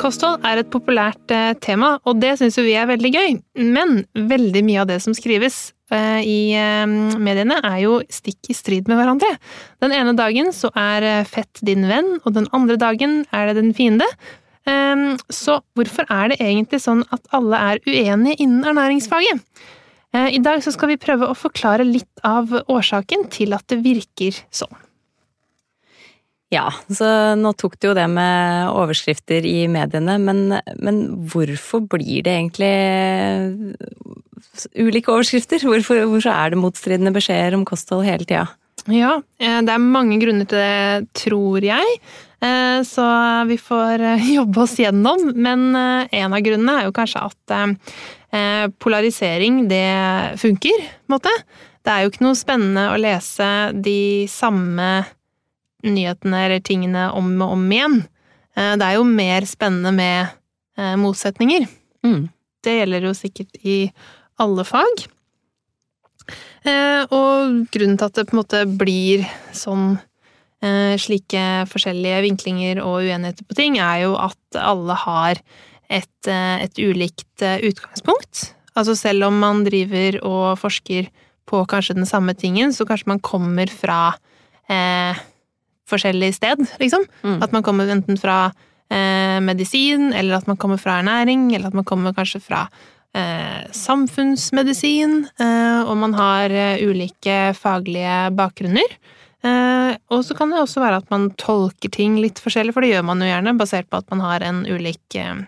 Kosthold er et populært eh, tema, og det syns jo vi er veldig gøy. Men veldig mye av det som skrives eh, i eh, mediene, er jo stikk i strid med hverandre. Den ene dagen så er fett din venn, og den andre dagen er det den fiende. Ehm, så hvorfor er det egentlig sånn at alle er uenige innen ernæringsfaget? I dag så skal vi prøve å forklare litt av årsaken til at det virker sånn. Ja, så nå tok du jo det med overskrifter i mediene, men, men hvorfor blir det egentlig ulike overskrifter? Hvorfor, hvorfor er det motstridende beskjeder om kosthold hele tida? Ja, eh, det er mange grunner til det, tror jeg. Eh, så vi får eh, jobbe oss gjennom. Men en av grunnene er jo kanskje at polarisering, det funker, på en måte. Det er jo ikke noe spennende å lese de samme nyhetene eller tingene om og om igjen. Eh, det er jo mer spennende med eh, motsetninger. Mm. Det gjelder jo sikkert i alle fag. Eh, og grunnen til at det på en måte blir sånn slike forskjellige vinklinger og uenigheter på ting, er jo at alle har et, et ulikt utgangspunkt. Altså selv om man driver og forsker på kanskje den samme tingen, så kanskje man kommer fra eh, forskjellig sted, liksom. Mm. At man kommer enten fra eh, medisin, eller at man kommer fra ernæring, eller at man kommer kanskje fra eh, samfunnsmedisin, eh, og man har eh, ulike faglige bakgrunner. Eh, og så kan det også være at man tolker ting litt forskjellig, for det gjør man jo gjerne, basert på at man har en ulik eh,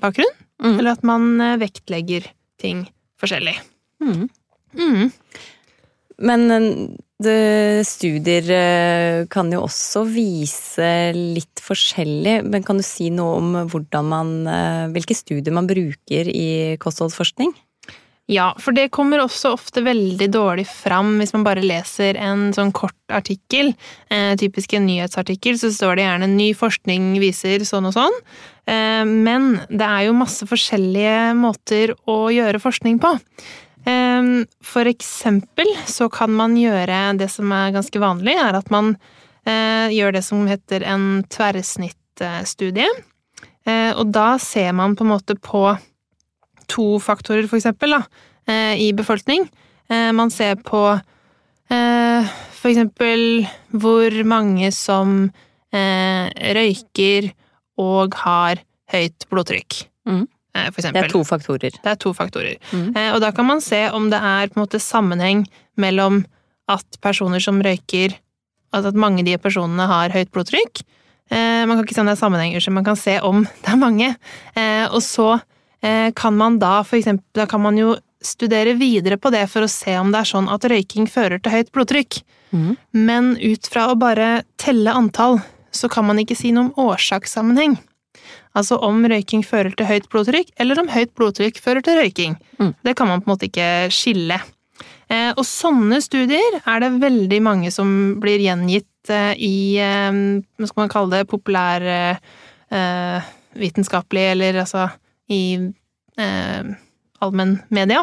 bakgrunn. Mm. Eller at man vektlegger ting forskjellig. Mm. Mm. Men studier eh, kan jo også vise litt forskjellig, men kan du si noe om man, eh, hvilke studier man bruker i kostholdsforskning? Ja, for det kommer også ofte veldig dårlig fram hvis man bare leser en sånn kort artikkel. Eh, typisk en nyhetsartikkel, så står det gjerne 'ny forskning viser sånn og sånn'. Eh, men det er jo masse forskjellige måter å gjøre forskning på. For eksempel så kan man gjøre det som er ganske vanlig, er at man eh, gjør det som heter en tverrsnittstudie. Eh, og da ser man på en måte på to faktorer, for eksempel, da, eh, i befolkning. Man ser på for eksempel hvor mange som røyker og har høyt blodtrykk. Mm. Eh, for eksempel. Det er to faktorer. Det er to faktorer. Mm. Eh, og da kan man se om det er på en måte sammenheng mellom at personer som røyker Altså at mange av de personene har høyt blodtrykk. Eh, man kan ikke se om det er sammenheng, så man kan se om det er mange. Og så kan man da for eksempel Da kan man jo studere videre på det for å se om det er sånn at røyking fører til høyt blodtrykk. Mm. Men ut fra å bare telle antall, så kan man ikke si noe om årsakssammenheng. Altså om røyking fører til høyt blodtrykk, eller om høyt blodtrykk fører til røyking. Mm. Det kan man på en måte ikke skille. Eh, og sånne studier er det veldig mange som blir gjengitt eh, i eh, Hva skal man kalle det? Populærvitenskapelig, eller altså i allmennmedia.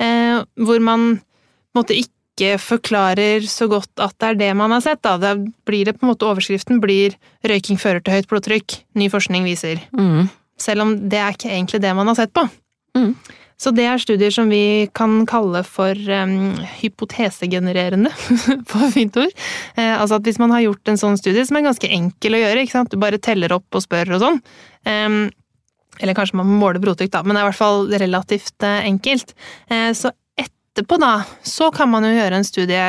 Hvor man på en måte ikke ikke forklarer så godt at det er det man har sett. Da. Da blir det på en måte Overskriften blir 'røyking fører til høyt blodtrykk'. Ny forskning viser. Mm. Selv om det er ikke egentlig det man har sett på. Mm. Så det er studier som vi kan kalle for um, hypotesegenererende, på fint ord. Eh, altså at hvis man har gjort en sånn studie, som er ganske enkel å gjøre, ikke sant? du bare teller opp og spør og sånn, um, eller kanskje man måler blodtrykk, da, men det er i hvert fall relativt uh, enkelt. Eh, så etterpå, da, så kan man jo gjøre en studie,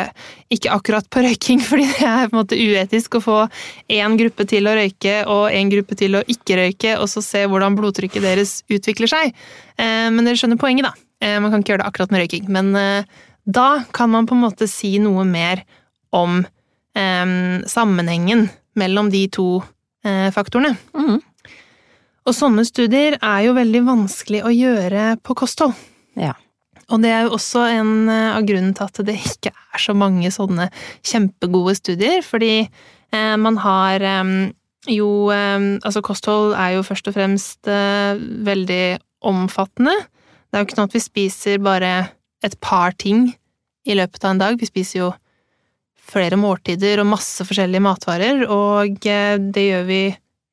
ikke akkurat på røyking, fordi det er på en måte uetisk å få én gruppe til å røyke og én gruppe til å ikke røyke, og så se hvordan blodtrykket deres utvikler seg. Eh, men dere skjønner poenget, da. Eh, man kan ikke gjøre det akkurat med røyking. Men eh, da kan man på en måte si noe mer om sammenhengen mellom de to faktorene. Mm. Og sånne studier er jo veldig vanskelig å gjøre på kosthold. Ja. Og det er jo også en eh, av grunnen til at det ikke er så mange sånne kjempegode studier, fordi eh, man har eh, jo Altså, kosthold er jo først og fremst veldig omfattende. Det er jo ikke sånn at vi spiser bare et par ting i løpet av en dag. Vi spiser jo flere måltider og masse forskjellige matvarer, og det gjør vi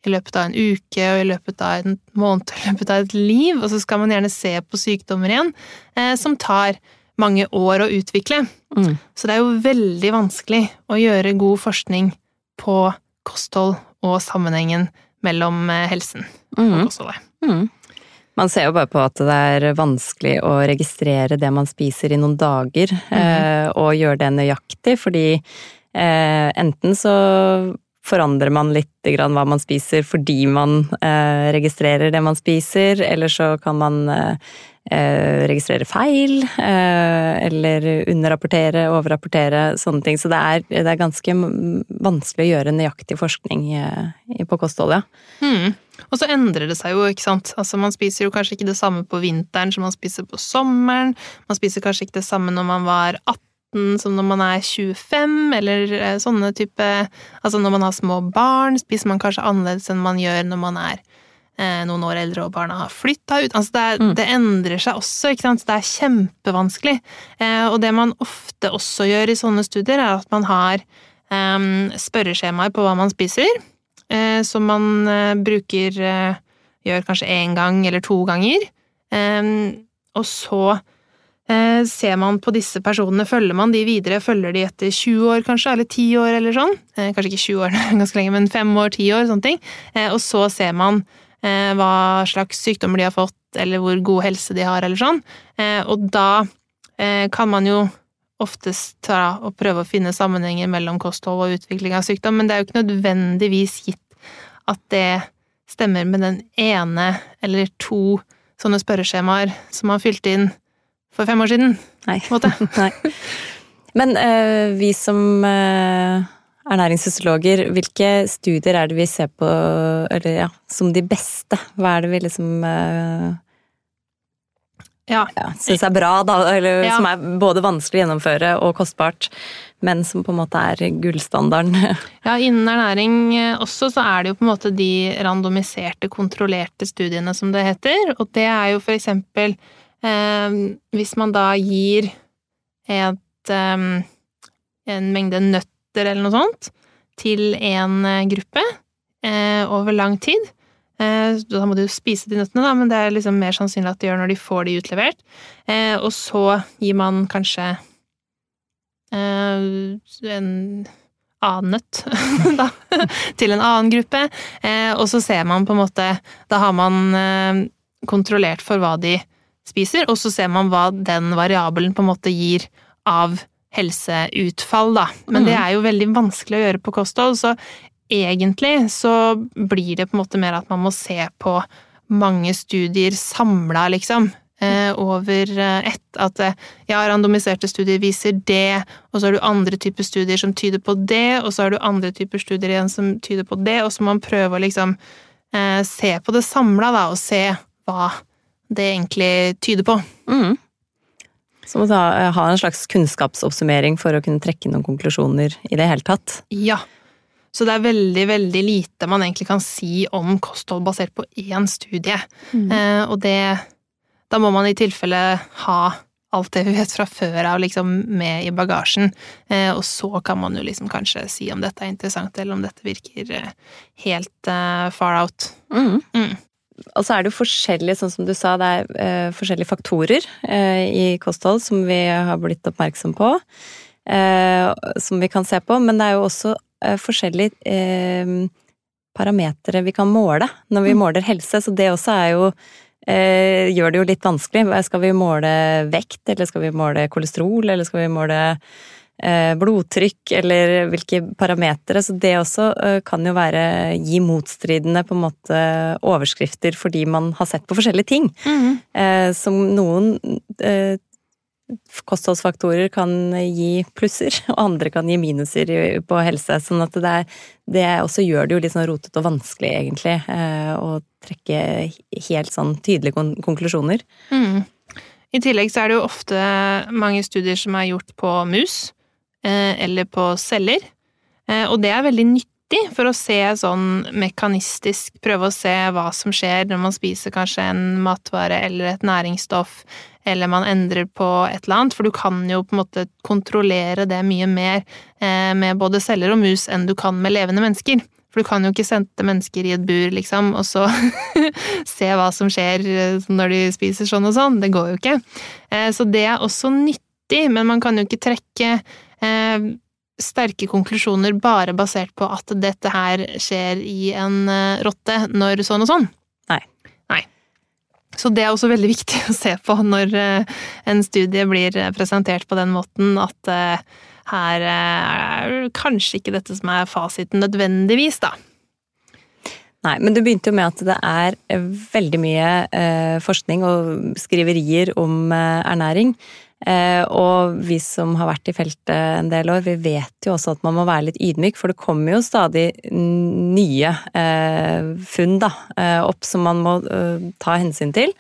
i løpet av en uke og i løpet av en måned og i løpet av et liv, og så skal man gjerne se på sykdommer igjen, eh, som tar mange år å utvikle. Mm. Så det er jo veldig vanskelig å gjøre god forskning på kosthold og sammenhengen mellom helsen helsen og Mm. kostholdet. Mm. Man ser jo bare på at det er vanskelig å registrere det man spiser i noen dager, eh, og gjøre det nøyaktig, fordi eh, enten så forandrer man litt hva man spiser fordi man eh, registrerer det man spiser, eller så kan man eh, eh, registrere feil, eh, eller underrapportere, overrapportere, sånne ting. Så det er, det er ganske vanskelig å gjøre nøyaktig forskning eh, på kosthold, ja. Mm. Og så endrer det seg jo, ikke sant. Altså, man spiser jo kanskje ikke det samme på vinteren som man spiser på sommeren. Man spiser kanskje ikke det samme når man var 18 som når man er 25, eller eh, sånne type Altså når man har små barn, spiser man kanskje annerledes enn man gjør når man er eh, noen år eldre og barna har flytta ut. Altså det, er, Mm. det endrer seg også, ikke sant. Det er kjempevanskelig. Eh, og det man ofte også gjør i sånne studier, er at man har eh, spørreskjemaer på hva man spiser eh, som man eh, bruker Gjør kanskje én gang eller to ganger. Eh, og så ser man på disse personene, følger man de videre, følger de etter 20 år kanskje, eller 10 år eller sånn. Eh, kanskje ikke 20 år, ganske lenge, men 5 år, 10 år, sånne ting. Eh, og så ser man eh, hva slags sykdommer de har fått, eller hvor god helse de har, eller sånn. Eh, og da eh, kan man jo oftest ta og prøve å finne sammenhenger mellom kosthold og utvikling av sykdom, men det er jo ikke nødvendigvis gitt at det stemmer med den ene eller to sånne spørreskjemaer som man fylte inn for fem år siden. Nei. Nei. Men uh, vi som er ernæringsfysiologer, hvilke studier er det vi ser på eller, ja, som de beste? Hva er det vi liksom uh, Ja. ja, syns er bra, da? Eller Ja. som er både vanskelig å gjennomføre og kostbart, men som på en måte er gullstandarden? ja, innen ernæring eh, også så er det jo på en måte de randomiserte, kontrollerte studiene som det heter, og det er jo for eksempel eh, hvis man da gir et eh, en mengde nøtter eller noe sånt til en eh, gruppe eh, over lang tid. Eh, Da må du spise de nøttene, da, men det er liksom mer sannsynlig at de gjør når de får de utlevert. Og så gir man kanskje en annen nøtt da, til en annen gruppe, og så ser man på en måte Da har man kontrollert for hva de spiser, og så ser man hva den variabelen på en måte gir av helseutfall, da. Men det Mhm. er jo veldig vanskelig å gjøre på kosthold, så egentlig så blir det på en måte mer at man må se på mange studier samla, liksom. Eh, over eh, ett. At eh, ja, randomiserte studier viser det, og så har du andre typer studier som tyder på det, og så har du andre typer studier igjen som tyder på det, og så må man prøve å liksom eh, se på det samla, da, og se hva det egentlig tyder på. Mm. Så må du ha, ha en slags kunnskapsoppsummering for å kunne trekke noen konklusjoner i det hele tatt. Ja. Så det er veldig, veldig lite man egentlig kan si om kosthold basert på én studie. Eh, og det Da må man i tilfelle ha alt det vi vet fra før av liksom med i bagasjen, eh, og så kan man jo liksom kanskje si om dette er interessant, eller om dette virker eh, helt eh, far out. Mm. Mm. Og så er det jo forskjellige, sånn som du sa, det er uh, forskjellige faktorer uh, i kosthold som vi har blitt oppmerksom på. uh, som vi kan se på, men det er jo også forskjellige parametere vi kan måle når vi Mm. måler helse, så det også er jo eh, gjør det jo litt vanskelig. Skal vi måle vekt, eller skal vi måle kolesterol, eller skal vi måle blodtrykk, eller hvilke parametere. Så det også eh, kan jo være gi motstridende på en måte overskrifter fordi man har sett på forskjellige ting. Mm. Eh, som noen eh, kostholdsfaktorer kan gi plusser, og andre kan gi minuser på helse. Sånn at det, er, det også gjør det jo litt sånn rotete og vanskelig, egentlig, eh, å trekke helt sånn tydelige konklusjoner. Mm. I tillegg så er det jo ofte mange studier som er gjort på mus, eh, eller på celler, eh, og det er veldig nyttig for å se sånn mekanistisk, prøve å se hva som skjer når man spiser kanskje en matvare eller et næringsstoff, eller man endrer på et eller annet, for du kan jo på en måte kontrollere det mye mer eh, med både celler og mus enn du kan med levende mennesker. For du kan jo ikke sende mennesker i et bur, liksom, og så se hva som skjer eh, når de spiser sånn og sånn. Det går jo ikke. Eh, så det er også nyttig, men man kan jo ikke trekke sterke konklusjoner bare basert på at dette her skjer i en rotte når sånn og sånn. Nei. Nei. Så det er også veldig viktig å se på når eh, en studie blir eh, presentert på den måten, at eh, her er kanskje ikke dette som er fasiten nødvendigvis, da. Nei, men du begynte jo med at det er veldig mye forskning og skriverier om ernæring. Eh, og vi som har vært i feltet en del år, vi vet jo også at man må være litt ydmyk, for det kommer jo stadig nye eh, funn da, eh, opp som man må ta hensyn til.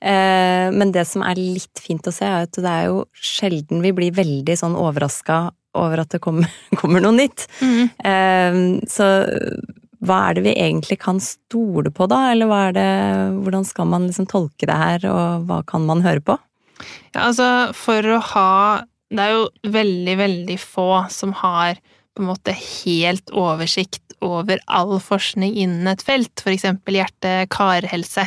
Men det som er litt fint å se, er at det er jo sjelden vi blir veldig sånn overraska over at det kommer, kommer noe nytt. Mm. Så hva er det vi egentlig kan stole på da, eller det, hvordan skal man liksom tolke det her, og hva kan man høre på? Ja, altså, for å ha Det er jo veldig, veldig få som har på en måte helt oversikt over all forskning innen et felt, eksempel hjerte-karhelse.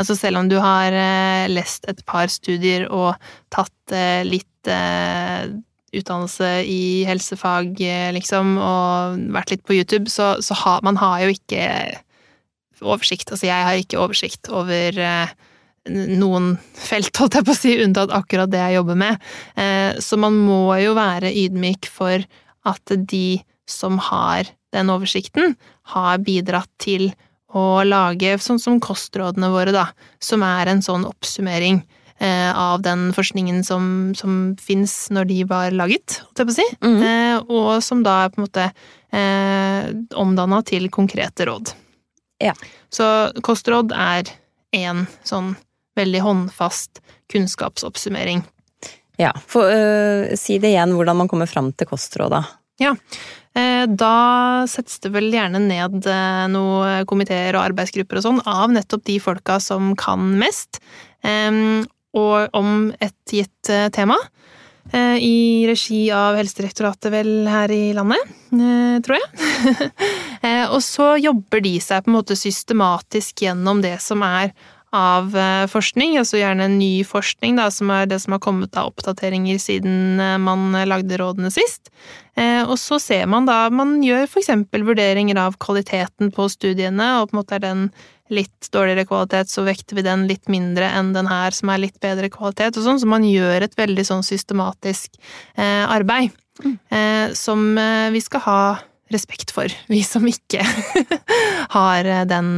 Altså selv om du har eh, lest et par studier og tatt eh, litt eh, utdannelse i helsefag, liksom, og vært litt på YouTube, så, så har man har jo ikke oversikt. Altså jeg har ikke oversikt over noen felt, holdt jeg på å si, unntatt akkurat det jeg jobber med. Eh, så man må jo være ydmyk for at de som har den oversikten, har bidratt til å lage sånn som kostrådene våre, da, som er en sånn oppsummering eh, av den forskningen som, som fins når de var laget, holdt jeg på å si, mm -hmm. og som da er på en måte eh, omdanna til konkrete råd. Ja. Så kostråd er én sånn veldig håndfast kunnskapsoppsummering. Ja, for, uh, Si det igjen hvordan man kommer fram til kostråda. Ja, uh, da settes det vel gjerne ned uh, noen komiteer og arbeidsgrupper og sånn av nettopp de folka som kan mest, og om et gitt tema. I regi av Helsedirektoratet vel her i landet, tror jeg. og så jobber de seg på en måte systematisk gjennom det som er av eh, forskning, altså gjerne ny forskning, da, som er det som har kommet av oppdateringer siden eh, man lagde rådene sist. Eh, og så ser man da Man gjør eksempel vurderinger av kvaliteten på studiene, og på en måte er den litt dårligere kvalitet, så vekter vi den litt mindre enn den her som er litt bedre kvalitet, og sånn, så man gjør et veldig sånn systematisk arbeid. Mm. som vi skal ha respekt for, vi som ikke har eh, den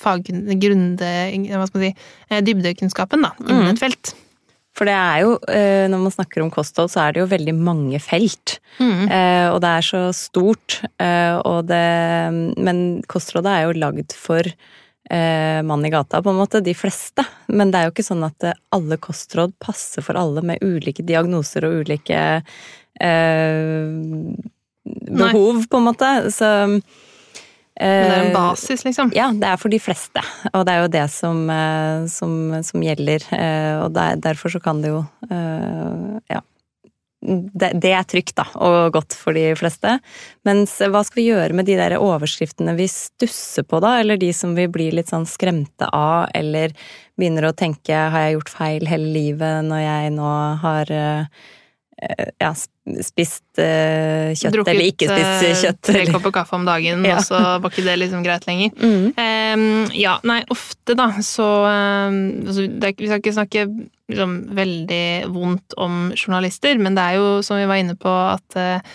faggrunde... fag, hva skal man si, eh, dybdekunnskapen da, innen mm. et felt. For det er jo, når man snakker om kosthold, så er det jo veldig mange felt. Mm. Og det er så stort. Det, men kostrådet er jo lagd for mann i gata, på en måte. De fleste. Men det er jo ikke sånn at alle kostråd passer for alle med ulike diagnoser og ulike behov, Nei. på en måte. Så men det er en eh, basis, liksom? Ja, det er for de fleste. Og det er jo det som, eh, som, som gjelder. Eh, og der, derfor så kan det jo Ja. Det, det, er trygt, da, og godt for de fleste. Mens hva skal vi gjøre med de der overskriftene vi stusser på, da? Eller de som vi blir litt sånn skremte av, eller begynner å tenke har jeg gjort feil hele livet når jeg nå har ja, spist uh, kjøtt Drukket, eller ikke spist uh, kjøtt. Tre kopper kaffe om dagen, ja. og så var ikke det liksom greit lenger. Mm. Um, ja, nei, ofte da, så um, altså, det, Vi skal ikke snakke liksom, veldig vondt om journalister, men det er jo, som vi var inne på, at uh,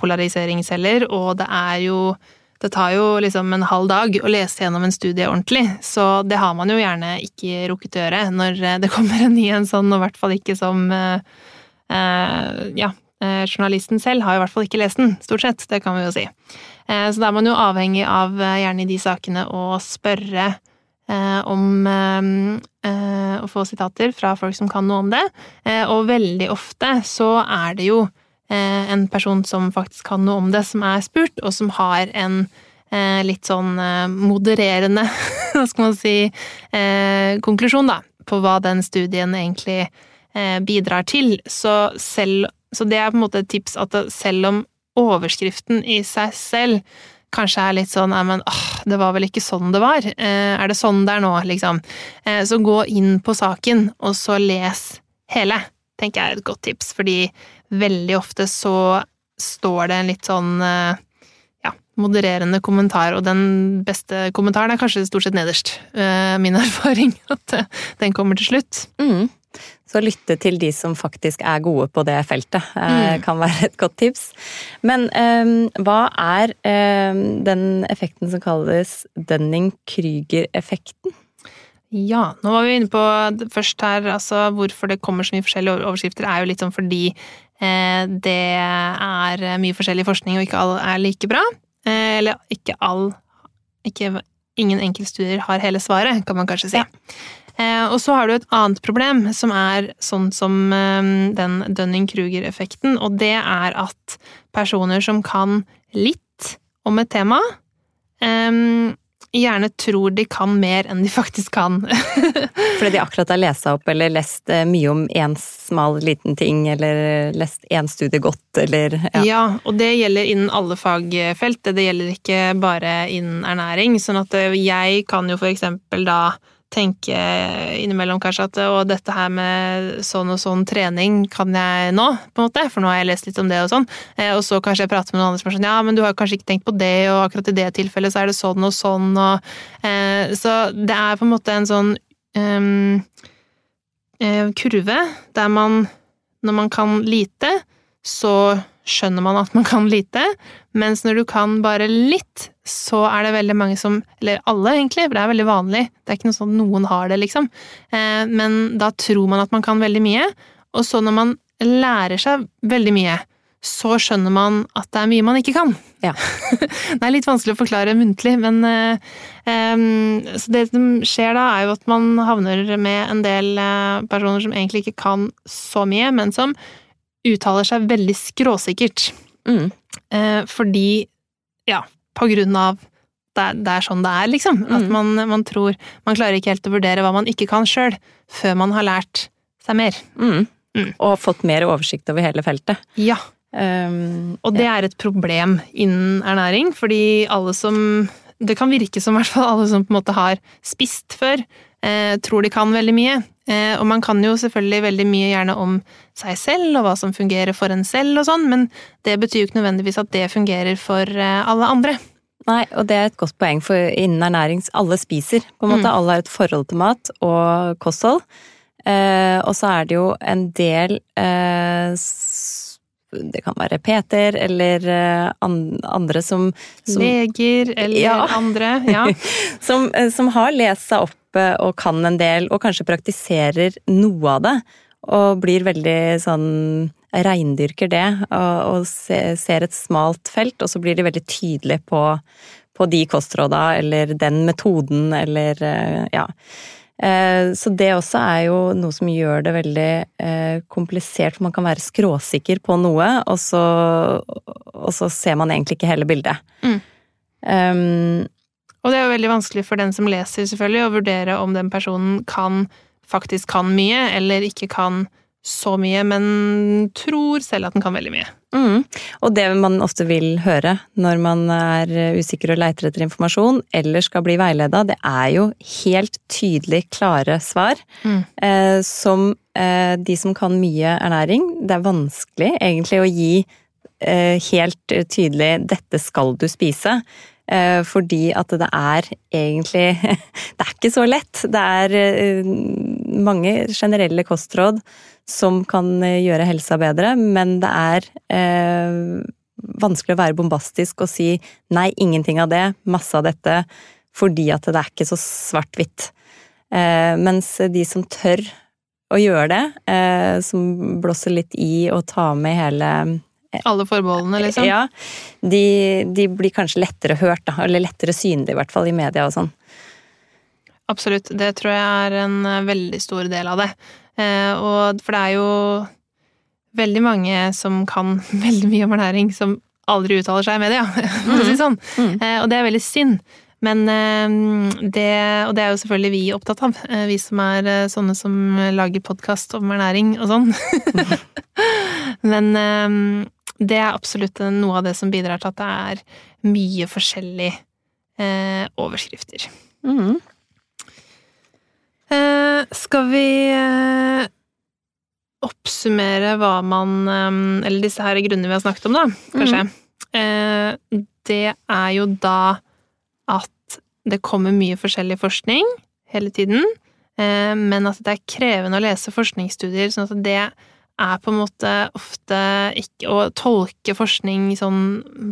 polarisering selger, og det er jo det tar jo liksom en halv dag å lese gjennom en studie ordentlig, så det har man jo gjerne ikke rukket å gjøre når eh, det kommer en ny en sånn, og i hvert fall ikke som eh, Ja, journalisten selv har i hvert fall ikke lest den, stort sett, det kan vi jo si. Så da er man jo avhengig av, gjerne i de sakene, å spørre om å få sitater fra folk som kan noe om det, og veldig ofte så er det jo Eh, en person som faktisk kan noe om det, som er spurt, og som har en eh, litt sånn eh, modererende, hva skal man si, konklusjon, da, på hva den studien egentlig bidrar til. Så, selv, så det er på en måte et tips at selv om overskriften i seg selv kanskje er litt sånn men åh, det var vel ikke sånn det var. Er det sånn det er nå, liksom? Så gå inn på saken, og så les hele, tenker jeg er et godt tips, fordi veldig ofte så står det en litt sånn eh, modererende kommentar, og den beste kommentaren er kanskje stort sett nederst. Eh, min erfaring at eh, den kommer til slutt. Mm. Så lytte til de som faktisk er gode på det feltet, mm. kan være et godt tips. Men um, hva er um, den effekten som kalles Dunning-Krüger-effekten? Ja, nå var vi inne på først her, altså hvorfor det kommer så mye forskjellige overskrifter, er jo litt sånn fordi Eh, det er mye forskjellig forskning, og ikke all er like bra. Eh, eller ikke all ikke, Ingen enkeltstudier har hele svaret, kan man kanskje si. Ja. Eh, og så har du et annet problem, som er sånn som den Dunning-Kruger-effekten, og det er at personer som kan litt om et tema, gjerne tror de kan mer enn de faktisk kan. Fordi de akkurat har lest opp eller lest eh, mye om én smal liten ting, eller lest én studie godt, eller ja. ja. og det gjelder innen alle fagfelt, det gjelder ikke bare innen ernæring. Sånn at eh, jeg kan jo for eksempel da tenke innimellom kanskje at å, dette her med sånn og sånn trening kan jeg nå, på en måte, for nå har jeg lest litt om det og sånn. Eh, og så kanskje jeg prater med noen andre som er sånn ja, men du har kanskje ikke tenkt på det, og akkurat i det tilfellet så er det sånn og sånn, og eh, Så det er på en måte en sånn um, kurve der man, når man kan lite, så skjønner man at man kan lite, mens når du kan bare litt, så er det veldig mange som Eller alle, egentlig, for det er veldig vanlig. Det er ikke noe sånn at noen har det, liksom. Eh, men da tror man at man kan veldig mye, og så når man lærer seg veldig mye, så skjønner man at det er mye man ikke kan. Ja. det er litt vanskelig å forklare muntlig, men um, Så det som skjer da, er jo at man havner med en del personer som egentlig ikke kan så mye, men som uttaler seg veldig skråsikkert. Mm. Eh, fordi Ja, på grunn av det, det er sånn det er, liksom. Mm. At man, man, tror Man klarer ikke helt å vurdere hva man ikke kan sjøl, før man har lært seg mer. Mm. mm. Og fått mer oversikt over hele feltet. Ja. Um, og det er et problem innen ernæring, fordi alle som Det kan virke som hvert fall alle som på en måte har spist før, eh, tror de kan veldig mye. Eh, og man kan jo selvfølgelig veldig mye gjerne om seg selv og hva som fungerer for en selv og sånn, men det betyr jo ikke nødvendigvis at det fungerer for eh, alle andre. Nei, og det er et godt poeng, for innen ernæring alle spiser. På en måte mm. Alle har et forhold til mat og kosthold. Eh, og så er det jo en del eh, det kan være Peter eller eh, andre som, som Leger eller ja. andre, ja. som, som, har lest seg opp og kan en del, og kanskje praktiserer noe av det. Og blir veldig sånn Reindyrker det, og, og ser et smalt felt, og så blir de veldig tydelige på, på de kostråda eller den metoden eller eh, ja. Eh, så det også er jo noe som gjør det veldig eh, komplisert, for man kan være skråsikker på noe, og så, og så ser man egentlig ikke hele bildet. Mm. Um, og det er jo veldig vanskelig for den som leser, selvfølgelig, å vurdere om den personen kan, faktisk kan mye, eller ikke kan så mye, men tror selv at den kan veldig mye. Mm. Og det man ofte vil høre når man er usikker og leiter etter informasjon, eller skal bli veileda, det er jo helt tydelig klare svar. Mm. Eh, som eh, de som kan mye ernæring, det er vanskelig egentlig å gi eh, helt tydelig 'dette skal du spise'. Eh, fordi at det er egentlig Det er ikke så lett. Det er eh, mange generelle kostråd som kan eh, gjøre helsa bedre, men det er vanskelig å være bombastisk og si nei, ingenting av det, masse av dette, fordi at det er ikke så svart-hvitt. Mens de som tør å gjøre det, som blåser litt i og tar med hele Alle forbeholdene, liksom? Ja. De, de blir kanskje lettere hørt, da. Eller lettere synlige, i hvert fall, i media og sånn. Absolutt. Det tror jeg er en eh, veldig stor del av det. Eh, og for det er jo veldig mange som kan veldig mye om ernæring, som aldri uttaler seg i media, for å si det sånn. Mm. Eh, og det er veldig synd. Men det, og det er jo selvfølgelig vi opptatt av, vi som er sånne som lager podkast om ernæring og sånn. Men det er absolutt noe av det som bidrar til at det er mye forskjellige overskrifter. Mm. Eh, skal vi eh, oppsummere hva man eh, Eller disse her grunnene vi har snakket om, da, kanskje. Mm. det er jo da at det kommer mye forskjellig forskning hele tiden, men at det er krevende å lese forskningsstudier, sånn at det er på en måte ofte ikke å tolke forskning sånn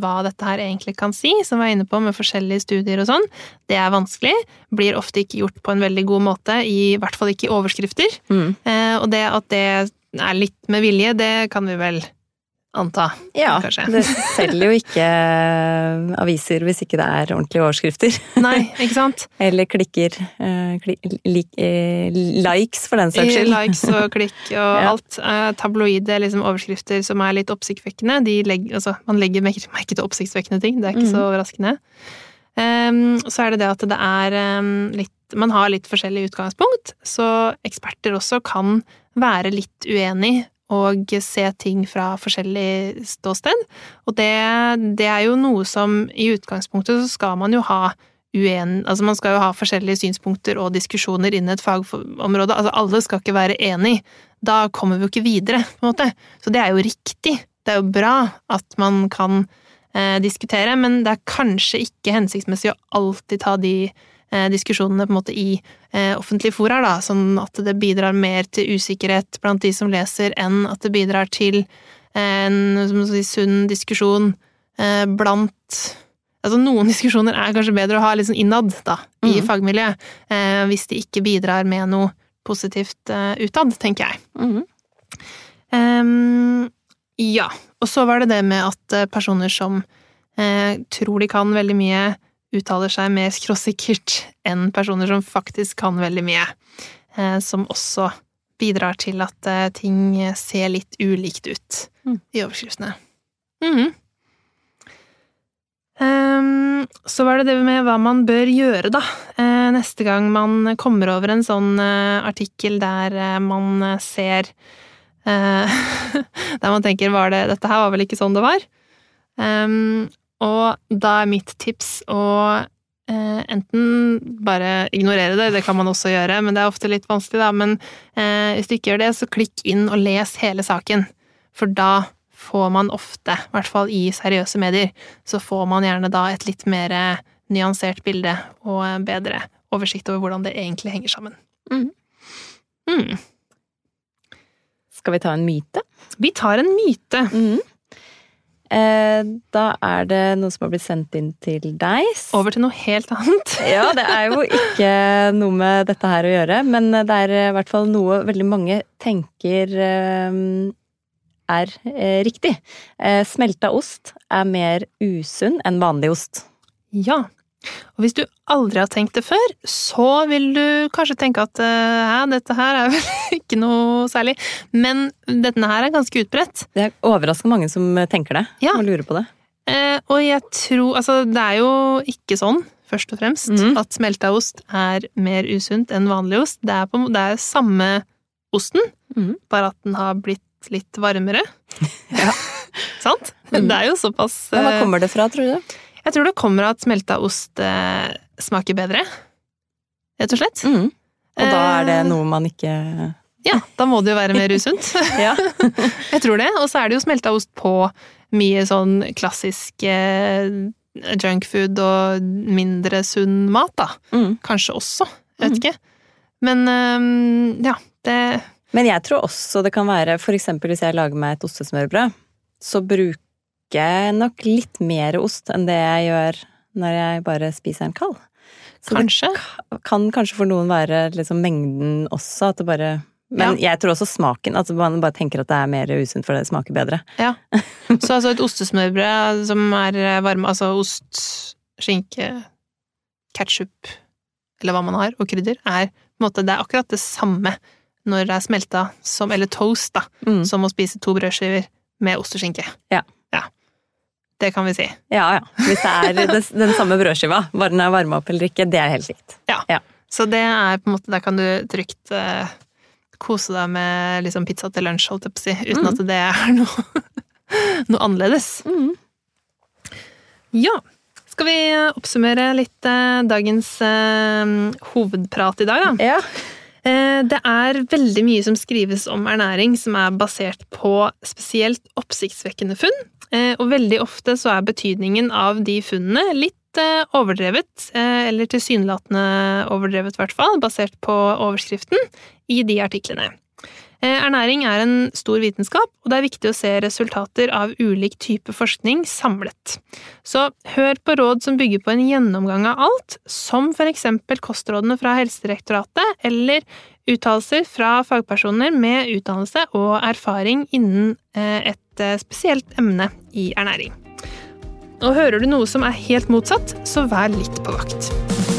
hva dette her egentlig kan si, som vi er inne på med forskjellige studier og sånn, det er vanskelig. Blir ofte ikke gjort på en veldig god måte, i hvert fall ikke i overskrifter. Mm. Eh, og det at det er litt med vilje, det kan vi vel anta. Ja, kanskje. det selger jo ikke aviser hvis ikke det er ordentlige overskrifter. Nei, ikke sant? Eller klikker. Eh, klik, lik, eh, likes, for den saks skyld. Likes og klikk og Ja. alt. Eh, tabloide liksom, overskrifter som er litt oppsiktsvekkende. De legg, altså, man legger merke merke til oppsiktsvekkende ting, det er ikke mm. så overraskende. Um, så er det det at det er um, litt Man har litt forskjellig utgangspunkt, så eksperter også kan være litt uenig og se ting fra forskjellig ståsted. Og det, det er jo noe som I utgangspunktet så skal man jo ha uen... Altså man skal jo ha forskjellige synspunkter og diskusjoner innen et fagområde. Altså alle skal ikke være enig. Da kommer vi jo ikke videre, på en måte. Så det er jo riktig. Det er jo bra at man kan eh, diskutere, men det er kanskje ikke hensiktsmessig å alltid ta de diskusjonene på en måte i eh, offentlige fora, da, sånn at det bidrar mer til usikkerhet blant de som leser, enn at det bidrar til en si, sunn diskusjon eh, blant Altså, noen diskusjoner er kanskje bedre å ha litt sånn innad, da, i mm. fagmiljøet, eh, hvis de ikke bidrar med noe positivt eh, utad, tenker jeg. Mm. Um, ja. Og så var det det med at eh, personer som eh, tror de kan veldig mye, uttaler seg mer skråsikkert enn personer som faktisk kan veldig mye. Eh, som også bidrar til at eh, ting ser litt ulikt ut Mm. i overskriftene. Mm -hmm. um, så var det det med hva man bør gjøre, da. Eh, neste gang man kommer over en sånn artikkel der man ser Der man tenker var det, dette her var vel ikke sånn det var. Ehm, og da er mitt tips å eh, enten bare ignorere det, det kan man også gjøre, men det er ofte litt vanskelig, da. Men eh, hvis du ikke gjør det, så klikk inn og les hele saken. For da får man ofte, i hvert fall i seriøse medier, så får man gjerne da et litt mer eh, nyansert bilde og bedre oversikt over hvordan det egentlig henger sammen. Mm. Mm. Skal vi ta en myte? Vi tar en myte. Mhm. Eh, da er det noe som har blitt sendt inn til deg. Over til noe helt annet. Ja, det er jo ikke noe med dette her å gjøre, men det er i hvert fall noe veldig mange tenker eh, er eh, riktig. Eh, Smelta ost er mer usunn enn vanlig ost. Ja. Og hvis du aldri har tenkt det før, så vil du kanskje tenke at ja, dette her er vel ikke noe særlig. Men denne her er ganske utbredt. Det er overraskende mange som tenker det Ja. og lurer på det. Eh, og jeg tror Altså, det er jo ikke sånn, først og fremst, mm. at smelta ost er mer usunt enn vanlig ost. Det er, på, det er samme osten, mm. bare at den har blitt litt varmere. Ja. Sant? Mm. Det er jo såpass hva eh, kommer det fra, tror du? Jeg tror det kommer av at smelta ost eh, smaker bedre. Rett og slett. Mm. Og da er det Eh, noe man ikke Ja, da må det jo være mer usunt. Ja. Jeg tror det. Og så er det jo smelta ost på mye sånn klassisk eh, junkfood og mindre sunn mat, da. Mm. Kanskje også. Jeg Mm. vet ikke. Men um, ja, det Men jeg tror også det kan være For eksempel hvis jeg lager meg et ostesmørbrød, så bruker drikke nok litt mer ost enn det jeg gjør når jeg bare spiser en kald. Så Kanskje. det kan kanskje for noen være liksom mengden også, at det bare Men jeg tror også smaken. At man bare tenker at det er mer usunt fordi det smaker bedre. Ja. Så altså et ostesmørbrød som er varme, altså ost, skinke, ketsjup, eller hva man har, og krydder, er på en måte, det er akkurat det samme når det er smelta som, eller toast, da, Mm. som å spise to brødskiver med ost og skinke. Ja. Ja. Det kan vi si. Ja ja. Hvis det er den, den samme brødskiva, bare den er varma opp eller ikke, det er helt likt. Ja, Så det er på en måte, der kan du trygt uh, kose deg med liksom pizza til lunsj, holdt jeg på å si, uten Mm. at det er noe, noe annerledes. Ja. Skal vi oppsummere litt uh, dagens uh, hovedprat i dag, da? Ja. Det er veldig mye som skrives om ernæring som er basert på spesielt oppsiktsvekkende funn, og veldig ofte så er betydningen av de funnene litt eh, overdrevet, eh, eller tilsynelatende overdrevet i hvert fall, basert på overskriften i de artiklene. Eh, Ernæring er en stor vitenskap, og det er viktig å se resultater av ulik type forskning samlet. Så hør på råd som bygger på en gjennomgang av alt, som for eksempel kostrådene fra Helsedirektoratet, eller uttalelser fra fagpersoner med utdannelse og erfaring innen eh, et eh, spesielt emne i ernæring. Og hører du noe som er helt motsatt, så vær litt på vakt.